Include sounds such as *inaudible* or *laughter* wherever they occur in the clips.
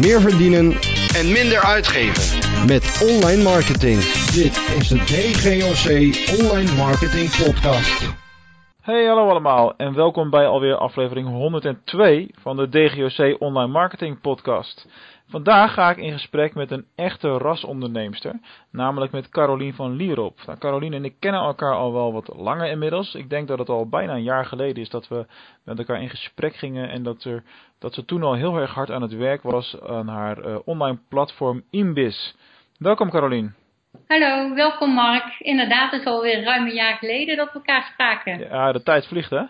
meer verdienen en minder uitgeven. met online marketing. Dit is de DGOC Online Marketing Podcast. Hey, hallo allemaal en welkom bij alweer aflevering 102 van de DGOC Online Marketing Podcast. Vandaag ga ik in gesprek met een echte rasonderneemster, namelijk met Carolien van Lierop. Nou, Carolien en ik kennen elkaar al wel wat langer inmiddels. Ik denk dat het al bijna een jaar geleden is dat we met elkaar in gesprek gingen en dat, er, dat ze toen al heel erg hard aan het werk was aan haar eh, online platform Inbis. Welkom Carolien. Hallo, welkom Mark. Inderdaad, het is alweer ruim een jaar geleden dat we elkaar spraken. Ja, de tijd vliegt hè?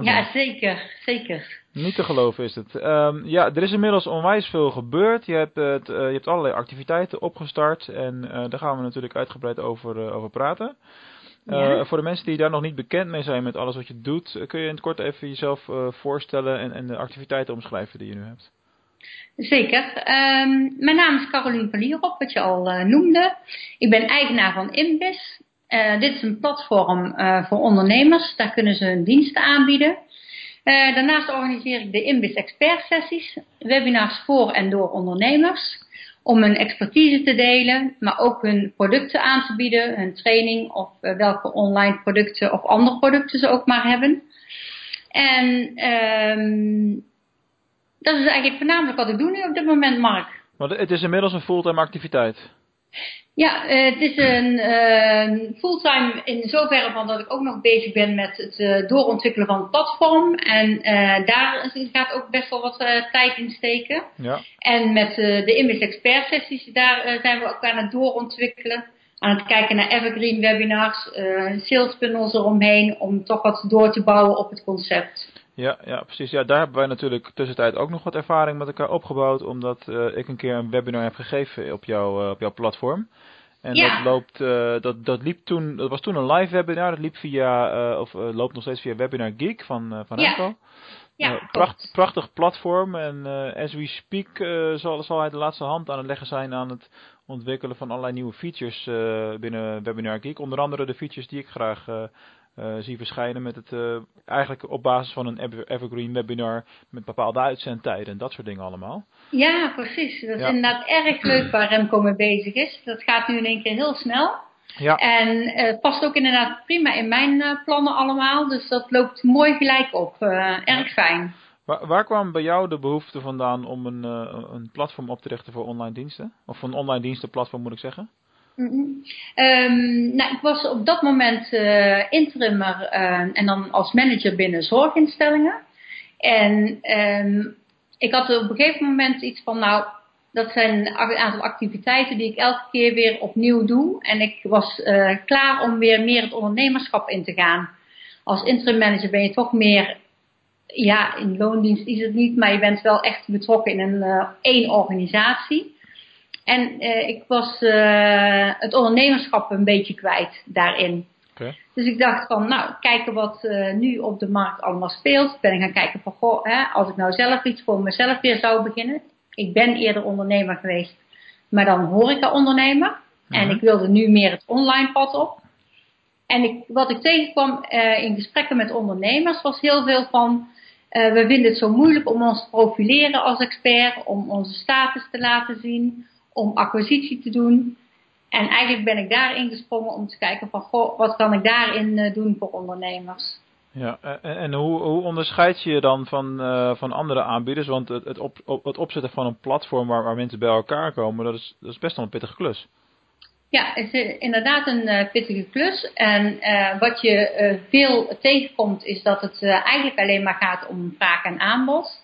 Ja, zeker, zeker. Niet te geloven is het. Ehm, ja, er is inmiddels onwijs veel gebeurd. Je hebt, het, eh, je hebt allerlei activiteiten opgestart en eh, daar gaan we natuurlijk uitgebreid over, eh, over praten. Ja. Voor de mensen die daar nog niet bekend mee zijn met alles wat je doet, kun je in het kort even jezelf voorstellen en, en de activiteiten omschrijven die je nu hebt. Zeker. Ehm, mijn naam is Carolien van Lierop, wat je al noemde. Ik ben eigenaar van Inbis. Eh, dit is een platform voor ondernemers. Daar kunnen ze hun diensten aanbieden. Eh, daarnaast organiseer ik de Inbis Expert Sessies, webinars voor en door ondernemers. Om hun expertise te delen, maar ook hun producten aan te bieden, hun training of eh, welke online producten of andere producten ze ook maar hebben. En ehm, dat is eigenlijk voornamelijk wat ik doe nu op dit moment, Mark. Maar het is inmiddels een fulltime activiteit. Ja, eh, het is een eh, fulltime in zoverre van dat ik ook nog bezig ben met het eh, doorontwikkelen van het platform. En eh, daar gaat ook best wel wat tijd in steken. Ja. En met de Inbis Expert sessies, daar zijn we ook aan het doorontwikkelen. Aan het kijken naar evergreen webinars, sales funnels eromheen, om toch wat door te bouwen op het concept. Ja, ja, precies. Ja, daar hebben wij natuurlijk tussentijd ook nog wat ervaring met elkaar opgebouwd, omdat eh, ik een keer een webinar heb gegeven op, jouw eh, op jouw platform. En Ja. dat, loopt, eh, dat, dat, liep toen, dat was toen een live webinar, dat liep via, of loopt nog steeds via Webinar Geek van, van Ja. Ja, pracht, prachtig platform en as we speak zal, zal hij de laatste hand aan het leggen zijn aan het ontwikkelen van allerlei nieuwe features binnen Webinar Geek. Onder andere de features die ik graag eh, eh, zie verschijnen met het eh, eigenlijk op basis van een ever- evergreen webinar met bepaalde uitzendtijden en dat soort dingen allemaal. Ja, precies. Dat is Ja. inderdaad erg leuk waar Remco mee bezig is. Dat gaat nu in één keer heel snel. Ja, En eh past ook inderdaad prima in mijn plannen allemaal. Dus dat loopt mooi gelijk op. Erg fijn. waar, waar kwam bij jou de behoefte vandaan om een, een platform op te richten voor online diensten? Of voor een online dienstenplatform moet ik zeggen? Mhm. Ehm, nou, ik was op dat moment eh interimmer eh, en dan als manager binnen zorginstellingen. En ehm, ik had op een gegeven moment iets van, nou, dat zijn een aantal activiteiten die ik elke keer weer opnieuw doe. En ik was eh, klaar om weer meer het ondernemerschap in te gaan. Als interim manager ben je toch meer, ja, in loondienst is het niet, maar je bent wel echt betrokken in een één organisatie. En eh, ik was eh, het ondernemerschap een beetje kwijt daarin. Dus ik dacht van, nou, kijken wat eh, nu op de markt allemaal speelt. Ben ik gaan kijken van, goh, hè, als ik nou zelf iets voor mezelf weer zou beginnen. Ik ben eerder ondernemer geweest, maar dan horeca-ondernemer. En Mhm. ik wilde nu meer het online pad op. En ik, wat ik tegenkwam in gesprekken met ondernemers was heel veel van... we vinden het zo moeilijk om ons te profileren als expert, om onze status te laten zien, om acquisitie te doen. En eigenlijk ben ik daarin gesprongen om te kijken van, goh, wat kan ik daarin eh, doen voor ondernemers? Ja, en, en hoe, hoe onderscheid je je dan van, eh, van andere aanbieders? Want het, het, op, op- het opzetten van een platform waar, waar mensen bij elkaar komen, dat is, dat is best wel een pittige klus. Ja, het is inderdaad een eh, pittige klus. En eh, wat je eh, veel tegenkomt is dat het eh, eigenlijk alleen maar gaat om vraag en aanbod.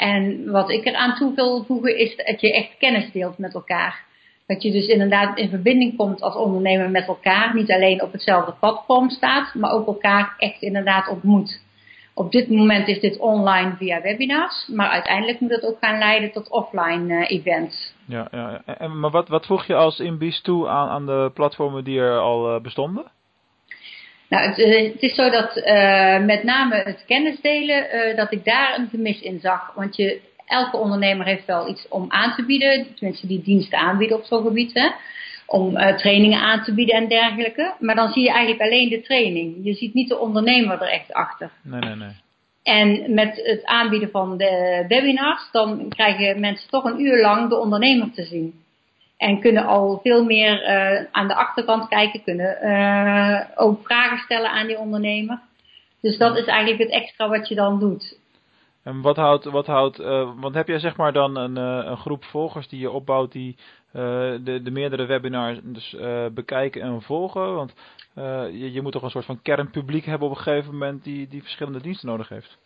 En wat ik eraan toe wil voegen is dat je echt kennis deelt met elkaar. Dat je dus inderdaad in verbinding komt als ondernemer met elkaar. Niet alleen op hetzelfde platform staat, maar ook elkaar echt inderdaad ontmoet. Op dit moment is dit online via webinars, maar uiteindelijk moet het ook gaan leiden tot offline eh, events. Ja, ja, ja. En, maar wat, wat voeg je als Inbies toe aan, aan de platformen die er al eh, bestonden? Nou, het, eh, het is zo dat eh, met name het kennisdelen, eh, dat ik daar een gemis in zag. Want je, elke ondernemer heeft wel iets om aan te bieden, tenminste die diensten aanbieden op zo'n gebied. Hè? Om trainingen aan te bieden en dergelijke. Maar dan zie je eigenlijk alleen de training. Je ziet niet de ondernemer er echt achter. Nee, nee, nee. En met het aanbieden van de webinars, dan krijgen mensen toch een uur lang de ondernemer te zien. En kunnen al veel meer uh, aan de achterkant kijken, kunnen uh, ook vragen stellen aan die ondernemer. Dus dat is eigenlijk het extra wat je dan doet. En wat houdt, wat houdt uh, want heb jij zeg maar dan een, een groep volgers die je opbouwt die de, de meerdere webinars dus, bekijken en volgen? Want je, je moet toch een soort van kernpubliek hebben op een gegeven moment die, die verschillende diensten nodig heeft?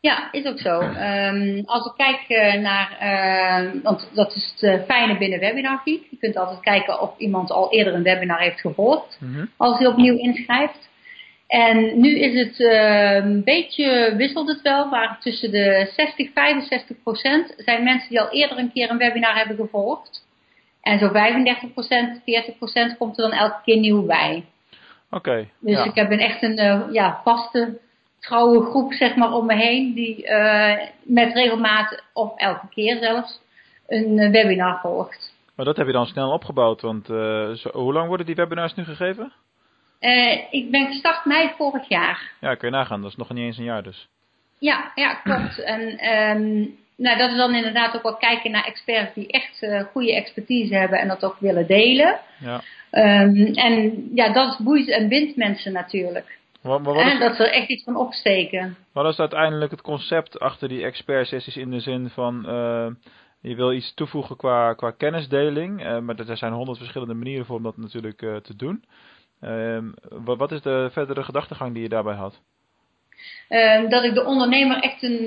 Ja, is ook zo. Um, als ik kijk uh, naar, uh, want dat is het fijne binnen Webinar Geek. Je kunt altijd kijken of iemand al eerder een webinar heeft gevolgd, mm -hmm. als hij opnieuw inschrijft. En nu is het uh, een beetje, wisselt het wel, maar tussen de 60 65 procent zijn mensen die al eerder een keer een webinar hebben gevolgd. En zo 35 procent, 40 procent komt er dan elke keer nieuw bij. Oké. Okay, dus ja. ik heb een echt een ja, vaste trouwe groep zeg maar om me heen die uh, met regelmaat of elke keer zelfs een uh, webinar volgt. Maar dat heb je dan snel opgebouwd, want uh, zo, hoe lang worden die webinars nu gegeven? ik ben gestart mei vorig jaar. Ja, kun je nagaan, dat is nog niet eens een jaar dus. Ja, ja klopt. *clears throat* en um, nou, dat is dan inderdaad ook wel kijken naar experts die echt goede expertise hebben en dat ook willen delen. Ja. Um, en ja, dat boeit en bindt mensen natuurlijk. Maar, maar en dat ze er echt iets van opsteken. wat is uiteindelijk het concept achter die expertsessies in de zin van uh, je wil iets toevoegen qua, qua kennisdeling, uh, maar er zijn honderd verschillende manieren voor om dat natuurlijk uh, te doen. wat, wat is de verdere gedachtegang die je daarbij had? Uh, dat ik de ondernemer echt een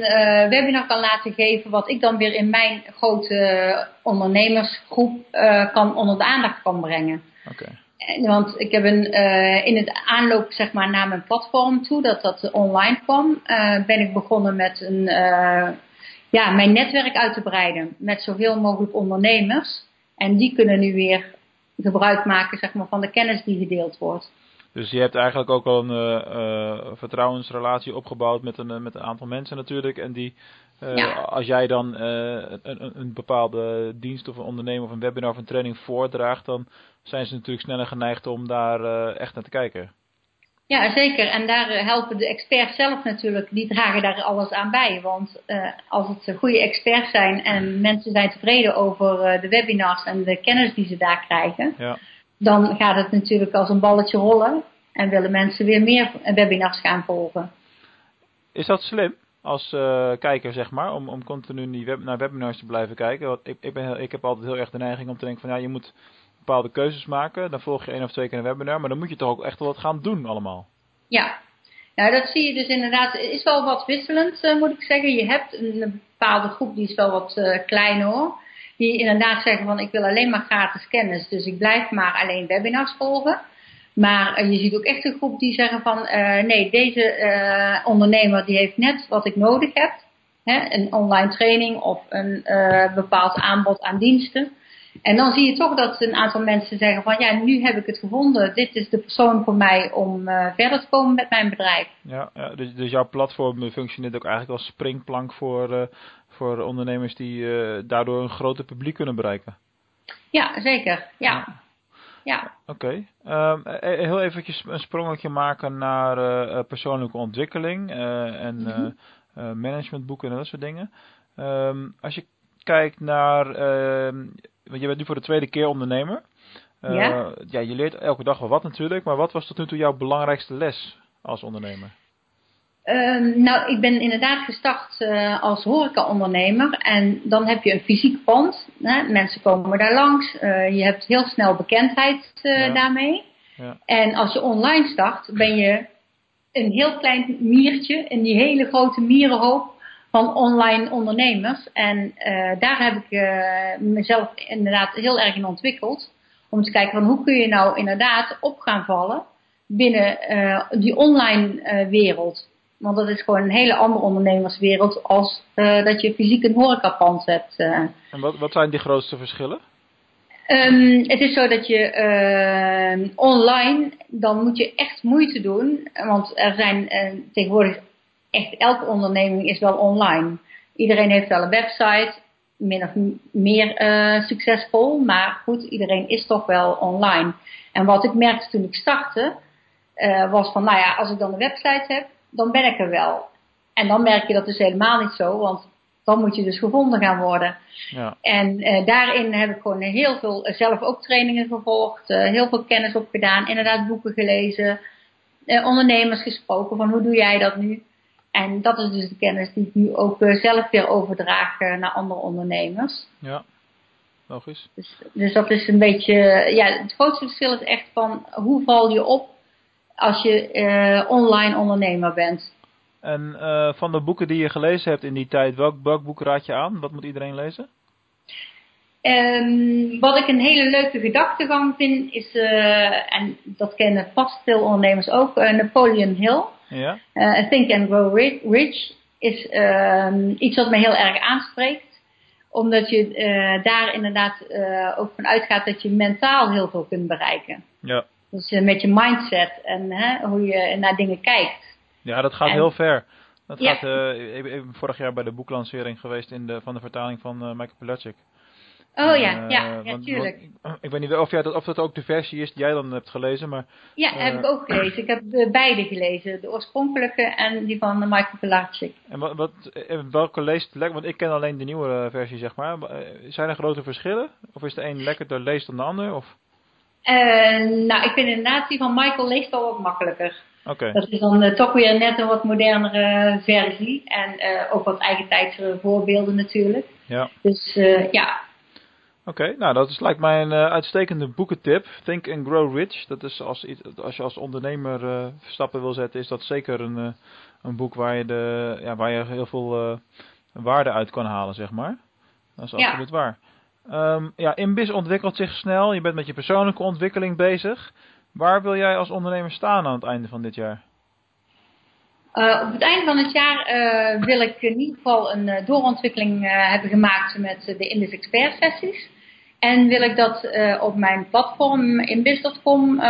webinar kan laten geven, wat ik dan weer in mijn grote ondernemersgroep kan onder de aandacht kan brengen. Okay. Want ik heb een, uh, in het aanloop zeg maar, naar mijn platform toe, dat dat online kwam, uh, ben ik begonnen met een, uh, ja, mijn netwerk uit te breiden met zoveel mogelijk ondernemers. En die kunnen nu weer gebruik maken zeg maar, van de kennis die gedeeld wordt. Dus je hebt eigenlijk ook al een vertrouwensrelatie opgebouwd met een, met een aantal mensen natuurlijk. En die, ja. als jij dan een, een, een bepaalde dienst of een ondernemer of een webinar of een training voordraagt, dan zijn ze natuurlijk sneller geneigd om daar echt naar te kijken. Ja, zeker. En daar helpen de experts zelf natuurlijk, die dragen daar alles aan bij. Want als het goede experts zijn en mensen zijn tevreden over de webinars en de kennis die ze daar krijgen, ja. Dan gaat het natuurlijk als een balletje rollen en willen mensen weer meer webinars gaan volgen. Is dat slim? Als uh, kijker, zeg maar, om, om continu die web, naar webinars te blijven kijken. Want ik, ik, ben heel, ik heb altijd heel erg de neiging om te denken van ja, je moet bepaalde keuzes maken. Dan volg je één of twee keer een webinar. Maar dan moet je toch ook echt wel wat gaan doen allemaal. Ja, nou dat zie je dus inderdaad. Het is wel wat wisselend uh, moet ik zeggen. Je hebt een bepaalde groep die is wel wat uh, klein hoor. Die inderdaad zeggen van ik wil alleen maar gratis kennis. Dus ik blijf maar alleen webinars volgen. Maar uh, je ziet ook echt een groep die zeggen van nee deze ondernemer die heeft net wat ik nodig heb. Hè, een online training of een bepaald aanbod aan diensten. En dan zie je toch dat een aantal mensen zeggen van ja, nu heb ik het gevonden. Dit is de persoon voor mij om verder te komen met mijn bedrijf. Ja, dus, dus, jouw platform functioneert ook eigenlijk als springplank voor, voor ondernemers die uh, daardoor een groter publiek kunnen bereiken. Ja, zeker. Ja. ja. Oké. Okay. Um, heel eventjes een sprongetje maken naar persoonlijke ontwikkeling en mm -hmm. managementboeken en dat soort dingen. Um, als je kijkt naar ehm, want je bent nu voor de tweede keer ondernemer. Uh, ja? ja, je leert elke dag wel wat natuurlijk, maar wat was tot nu toe jouw belangrijkste les als ondernemer? Um, nou, ik ben inderdaad gestart uh, als horeca-ondernemer en dan heb je een fysiek pand. Hè? Mensen komen daar langs, uh, je hebt heel snel bekendheid ja. daarmee. Ja. En als je online start, ben je een heel klein miertje in die hele grote mierenhoop van online ondernemers. En daar heb ik mezelf inderdaad heel erg in ontwikkeld. Om te kijken van hoe kun je nou inderdaad op gaan vallen binnen die online wereld. Want dat is gewoon een hele andere ondernemerswereld als dat je fysiek een horecapand hebt. En wat, wat zijn die grootste verschillen? Um, het is zo dat je uh, online, dan moet je echt moeite doen. Want er zijn uh, tegenwoordig echt elke onderneming is wel online. Iedereen heeft wel een website, min of meer succesvol, maar goed, iedereen is toch wel online. En wat ik merkte toen ik startte, was van, nou ja, als ik dan een website heb, dan ben ik er wel. En dan merk je dat dus helemaal niet zo, want dan moet je dus gevonden gaan worden. Ja. En uh, daarin heb ik gewoon heel veel, uh, zelf ook trainingen gevolgd, uh, heel veel kennis opgedaan, inderdaad boeken gelezen, ondernemers gesproken van hoe doe jij dat nu? En dat is dus de kennis die ik nu ook zelf weer overdraag naar andere ondernemers. Ja, logisch. Dus, dus dat is een beetje, ja, het grootste verschil is echt van hoe val je op als je online ondernemer bent. En uh, van de boeken die je gelezen hebt in die tijd, welk, welk boek raad je aan? Wat moet iedereen lezen? Um, wat ik een hele leuke gedachtegang vind, is, uh, en dat kennen vast veel ondernemers ook, uh, Napoleon Hill. Ja. Think and Grow Rich is ehm, iets wat me heel erg aanspreekt. Omdat je daar inderdaad ook van uitgaat dat je mentaal heel veel kunt bereiken. Ja. Dus met je mindset en hoe je naar dingen kijkt. Ja, dat gaat En- heel ver. Dat Ja. gaat, eh, ik ben ik ben vorig jaar bij de boeklancering geweest in de, van de vertaling van eh Michael Pilacic. Oh ja, Eh, ja, ja, want- tuurlijk. want- ik weet niet of, jij dat, of dat ook de versie is die jij dan hebt gelezen, maar Ja, heb ik ook gelezen. Ik heb de beide gelezen. De oorspronkelijke en die van Michael Pilarczyk. en wat, wat, welke leest lekker? Want ik ken alleen de nieuwe versie, zeg maar. Zijn er grote verschillen? Of is de een lekkerder leest dan de ander? Of? Nou, ik vind inderdaad die van Michael leest wel wat makkelijker. Dat is dan eh, toch weer net een wat modernere versie. En eh, ook wat eigen tijdse voorbeelden natuurlijk. ja. Dus eh, ja, Oké, nou dat is, lijkt mij een uitstekende boekentip. Think and Grow Rich. Dat is als, iets- als je als ondernemer stappen wil zetten, is dat zeker een, een boek waar je, de, ja, waar je heel veel waarde uit kan halen, zeg maar. Dat is Ja. absoluut waar. Ehm ja, Inbis ontwikkelt zich snel. Je bent met je persoonlijke ontwikkeling bezig. Waar wil jij als ondernemer staan aan het einde van dit jaar? Eh, op het einde van het jaar eh, wil ik in ieder geval een eh, doorontwikkeling hebben gemaakt met de Indus Expert sessies. En wil ik dat op mijn platform inbis.com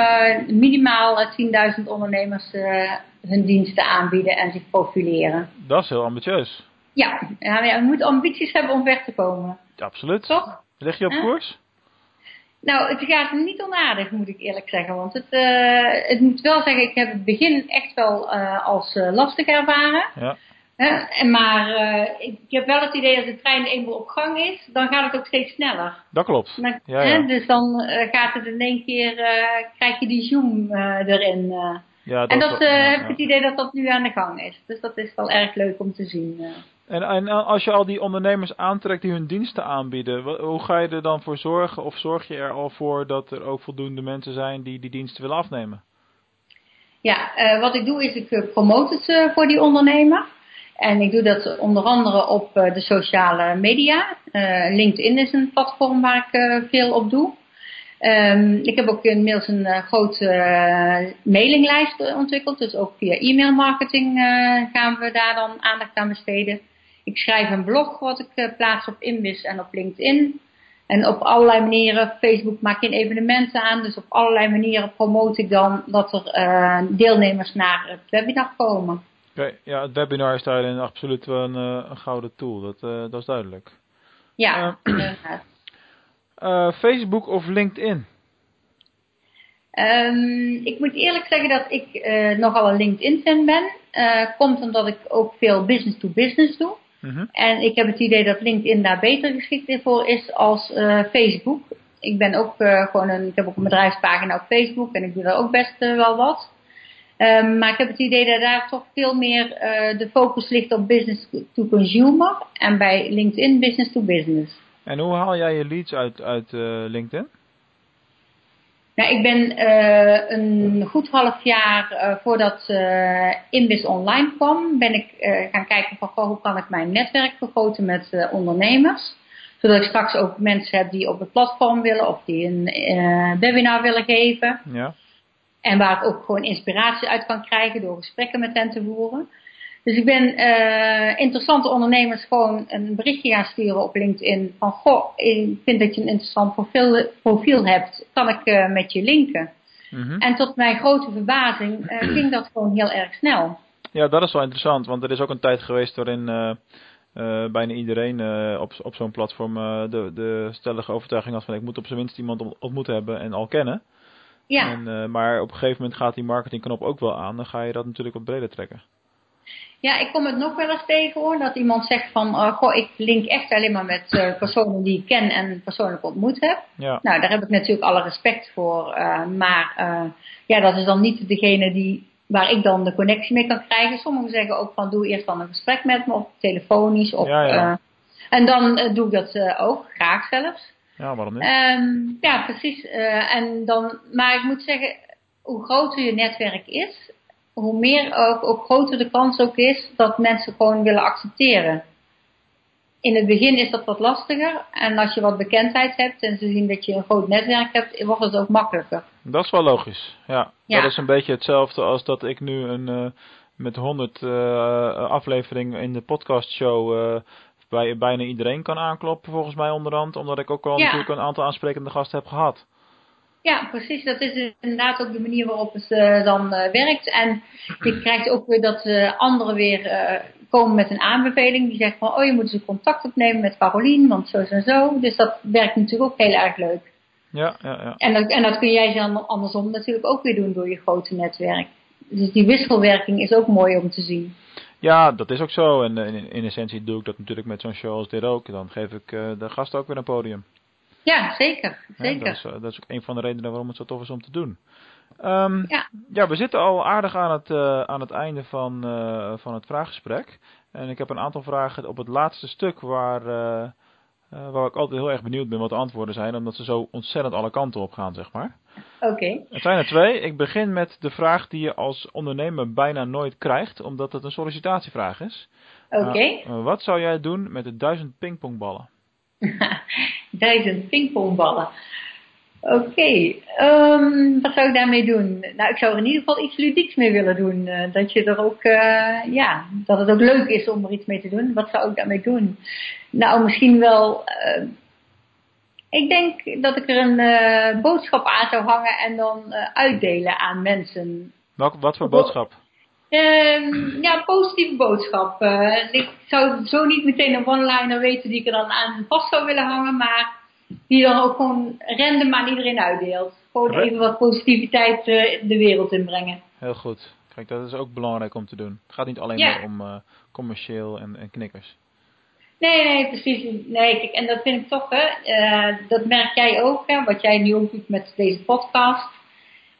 minimaal eh, 10.000 ondernemers hun diensten aanbieden en zich profileren. Dat is heel ambitieus. Ja, ja, we moeten ambities hebben om ver te komen. Absoluut. Toch? Lig je op Huh? koers? Nou, het gaat niet onaardig, moet ik eerlijk zeggen. Want het, eh, het moet wel zeggen, ik heb het begin echt wel eh, als eh, lastig ervaren. Ja. En maar ik heb wel het idee dat de trein eenmaal op gang is, dan gaat het ook steeds sneller. Dat klopt. Dan- Ja, ja. dus dan gaat het in één keer, krijg je die zoom erin. Ja, en dat ja, eh, heb ik het idee dat dat nu aan de gang is. Dus dat is wel erg leuk om te zien. En, en als je al die ondernemers aantrekt die hun diensten aanbieden, hoe ga je er dan voor zorgen? Of zorg je er al voor dat er ook voldoende mensen zijn die die diensten willen afnemen? Ja, eh, wat ik doe is ik eh, promote het eh, voor die ondernemer. En ik doe dat onder andere op de sociale media. LinkedIn is een platform waar ik veel op doe. Ehm, ik heb ook inmiddels een grote mailinglijst ontwikkeld. Dus ook via e-mail marketing gaan we daar dan aandacht aan besteden. Ik schrijf een blog wat ik eh, plaats op Inbis en op LinkedIn. En op allerlei manieren, Facebook maak je evenementen aan. Dus op allerlei manieren promote ik dan dat er eh, deelnemers naar het webinar komen. Oké, ja, het webinar is daarin absoluut wel een, eh, een gouden tool, dat, dat is duidelijk. Ja, *clears throat* Facebook of LinkedIn? Ehm, ik moet eerlijk zeggen dat ik nogal een LinkedIn-fan ben. Eh, komt omdat ik ook veel business-to-business doe. Mhm. En ik heb het idee dat LinkedIn daar beter geschikt voor is als eh, Facebook. Ik ben ook eh, gewoon een, ik heb ook een bedrijfspagina op Facebook en ik doe daar ook best eh, wel wat. Ehm, maar ik heb het idee dat daar toch veel meer de focus ligt op business to consumer en bij LinkedIn business to business. En hoe haal jij je leads uit, uit LinkedIn? Nou, ik ben eh, een goed half jaar eh, voordat eh Inbis online kwam, ben ik gaan kijken van goh, hoe kan ik mijn netwerk vergroten met ondernemers. Zodat ik straks ook mensen heb die op het platform willen of die een webinar willen geven. Ja. En waar ik ook gewoon inspiratie uit kan krijgen door gesprekken met hen te voeren. Dus ik ben eh, interessante ondernemers gewoon een berichtje gaan sturen op LinkedIn. Van goh, ik vind dat je een interessant profiel, profiel hebt. Kan ik eh, met je linken? Mhm. En tot mijn grote verbazing eh, *clears throat* ging dat gewoon heel erg snel. Ja, dat is wel interessant, want er is ook een tijd geweest waarin bijna iedereen op, op zo'n platform de, de stellige overtuiging had van ik moet op zijn minst iemand ont- ontmoet hebben en al kennen. Ja, En, maar op een gegeven moment gaat die marketingknop ook wel aan, dan ga je dat natuurlijk wat breder trekken. Ja, ik kom het nog wel eens tegen hoor. Dat iemand zegt van, uh, goh, ik link echt alleen maar met uh, personen die ik ken en persoonlijk ontmoet heb. Ja. Nou, daar heb ik natuurlijk alle respect voor. Uh, maar ja, dat is dan niet degene die, waar ik dan de connectie mee kan krijgen. Sommigen zeggen ook van, doe eerst dan een gesprek met me, of telefonisch. Of, Ja, ja. en dan doe ik dat ook, graag zelfs. Ja, waarom niet? Um, ja, precies. en dan, maar ik moet zeggen, hoe groter je netwerk is, hoe meer ook, ook groter de kans ook is dat mensen gewoon willen accepteren. In het begin is dat wat lastiger en als je wat bekendheid hebt en ze zien dat je een groot netwerk hebt, wordt het ook makkelijker. Dat is wel logisch, ja. Ja. Dat is een beetje hetzelfde als dat ik nu een, uh, met 100 uh, afleveringen in de podcastshow uh, bij bijna iedereen kan aankloppen volgens mij onderhand, omdat ik ook al Ja. natuurlijk een aantal aansprekende gasten heb gehad. Ja, precies. Dat is inderdaad ook de manier waarop het uh, dan uh, werkt. En je krijgt ook weer dat uh, anderen weer komen met een aanbeveling. Die zeggen van, oh je moet eens contact opnemen met Carolien, want zo en zo. Dus dat werkt natuurlijk ook heel erg leuk. Ja, ja, ja. En dat, en dat kun jij dan andersom natuurlijk ook weer doen door je grote netwerk. Dus die wisselwerking is ook mooi om te zien. Ja, dat is ook zo. En in, in essentie doe ik dat natuurlijk met zo'n show als dit ook. Dan geef ik de gasten ook weer een podium. Ja, zeker. zeker. Ja, dat, is, uh, dat, is, ook een van de redenen waarom het zo tof is om te doen. Um, ja. ja, we zitten al aardig aan het, uh, aan het einde van, uh, van het vraaggesprek. En ik heb een aantal vragen op het laatste stuk waar, waar ik altijd heel erg benieuwd ben wat de antwoorden zijn. Omdat ze zo ontzettend alle kanten op gaan, zeg maar. Oké. Okay. Het zijn er twee. Ik begin met de vraag die je als ondernemer bijna nooit krijgt, omdat het een sollicitatievraag is. Oké. Okay. wat zou jij doen met de duizend pingpongballen? *laughs* duizend pingpongballen. Oké, okay. um, wat zou ik daarmee doen? Nou, ik zou er in ieder geval iets ludieks mee willen doen. Uh, dat je er ook, uh, ja, dat het ook leuk is om er iets mee te doen. Wat zou ik daarmee doen? Nou, misschien wel. Uh, ik denk dat ik er een boodschap aan zou hangen en dan uitdelen aan mensen. Welk, wat voor boodschap? Um, ja, positieve boodschap. Uh, ik zou zo niet meteen een one-liner weten die ik er dan aan vast zou willen hangen, maar die dan ook gewoon random aan iedereen uitdeelt. Gewoon even wat positiviteit uh, de wereld inbrengen. Heel goed. Kijk, dat is ook belangrijk om te doen. Het gaat niet alleen Ja. maar om uh, commercieel en, en knikkers. Nee, nee, precies. Nee, kijk, en dat vind ik toch, hè, dat merk jij ook, hè, wat jij nu ook doet met deze podcast.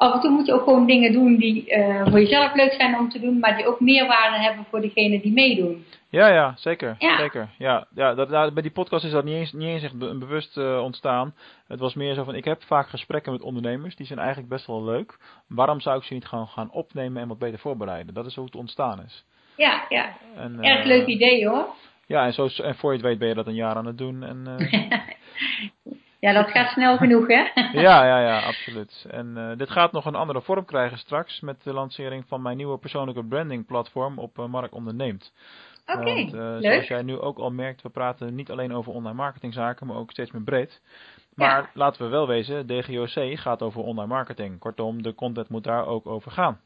Af en toe moet je ook gewoon dingen doen die uh, voor jezelf leuk zijn om te doen, maar die ook meerwaarde hebben voor degene die meedoen. Ja, ja, zeker. Ja. zeker. Ja, ja dat, nou, bij die podcast is dat niet eens, niet eens echt be bewust uh, ontstaan. Het was meer zo van, ik heb vaak gesprekken met ondernemers, die zijn eigenlijk best wel leuk. Waarom zou ik ze niet gewoon gaan opnemen en wat beter voorbereiden? Dat is hoe het ontstaan is. Ja, ja. En, Erg uh, leuk idee hoor. Ja, en, zo, en voor je het weet ben je dat een jaar aan het doen. En, *laughs* ja, dat gaat snel genoeg hè. *laughs* ja, ja, ja, absoluut. En uh, dit gaat nog een andere vorm krijgen straks met de lancering van mijn nieuwe persoonlijke branding platform op uh, Mark Onderneemt. Oké, okay, Want, uh, leuk. zoals jij nu ook al merkt, we praten niet alleen over online marketingzaken, maar ook steeds meer breed. Maar Ja. laten we wel wezen, DGOC gaat over online marketing. Kortom, de content moet daar ook over gaan.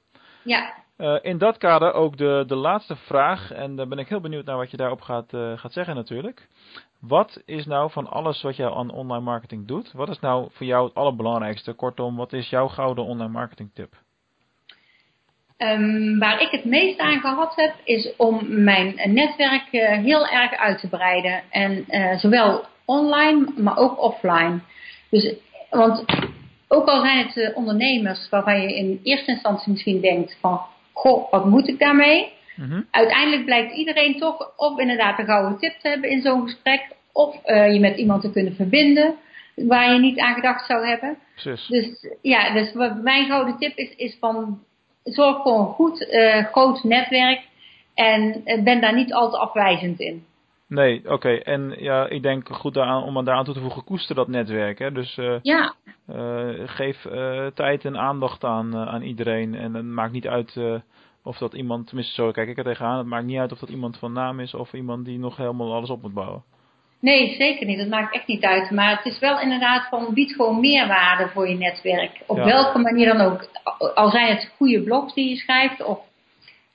Ja, Uh, in dat kader ook de, de laatste vraag, en daar ben ik heel benieuwd naar wat je daarop gaat, uh, gaat zeggen natuurlijk. Wat is nou van alles wat jij aan online marketing doet, wat is nou voor jou het allerbelangrijkste? Kortom, wat is jouw gouden online marketing tip? Um, waar ik het meest aan gehad heb, is om mijn netwerk uh, heel erg uit te breiden. En zowel online, maar ook offline. Dus, want ook al zijn het ondernemers waarvan je in eerste instantie misschien denkt van, goh, wat moet ik daarmee? Mm -hmm. Uiteindelijk blijkt iedereen toch of inderdaad een gouden tip te hebben in zo'n gesprek, of je met iemand te kunnen verbinden waar je niet aan gedacht zou hebben. Precies. Dus ja, dus wat mijn gouden tip is, is van zorg voor een goed, uh, groot netwerk en uh, ben daar niet al te afwijzend in. Nee, oké. Okay. En ja, ik denk goed daaraan, om daaraan toe te voegen, koester dat netwerk. Hè? Dus uh, ja. geef tijd en aandacht aan, aan iedereen. En het maakt niet uit of dat iemand, tenminste zo kijk ik er tegenaan, het maakt niet uit of dat iemand van naam is of iemand die nog helemaal alles op moet bouwen. Nee, zeker niet. Dat maakt echt niet uit. Maar het is wel inderdaad van bied gewoon meerwaarde voor je netwerk. Op Ja. welke manier dan ook. Al zijn het goede blogs die je schrijft of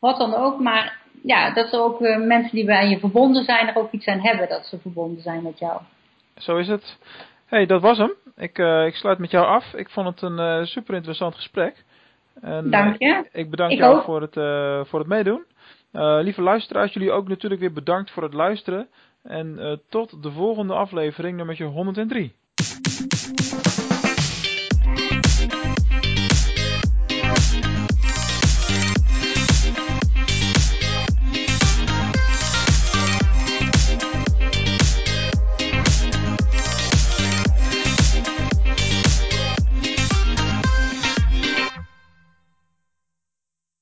wat dan ook. Maar ja, dat er ook eh, mensen die bij je verbonden zijn er ook iets aan hebben dat ze verbonden zijn met jou. Zo is het. hey, dat was hem. Ik, eh, ik sluit met jou af. Ik vond het een eh, super interessant gesprek. En, Dank je. ik bedank Ik jou ook. voor het, voor het meedoen. lieve luisteraars, jullie ook natuurlijk weer bedankt voor het luisteren. En tot de volgende aflevering, nummertje 103.